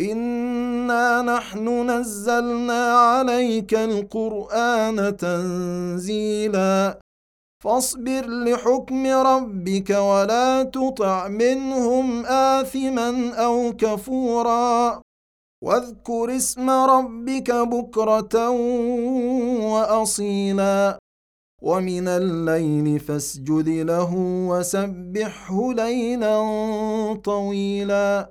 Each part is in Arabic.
انا نحن نزلنا عليك القران تنزيلا فاصبر لحكم ربك ولا تطع منهم اثما أو كفورا واذكر اسم ربك بكره واصيلا ومن الليل فاسجد له وسبحه ليلا طويلا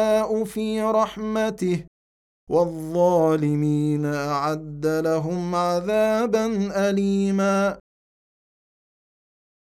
في رحمته والظالمين أعد لهم عذابا اليما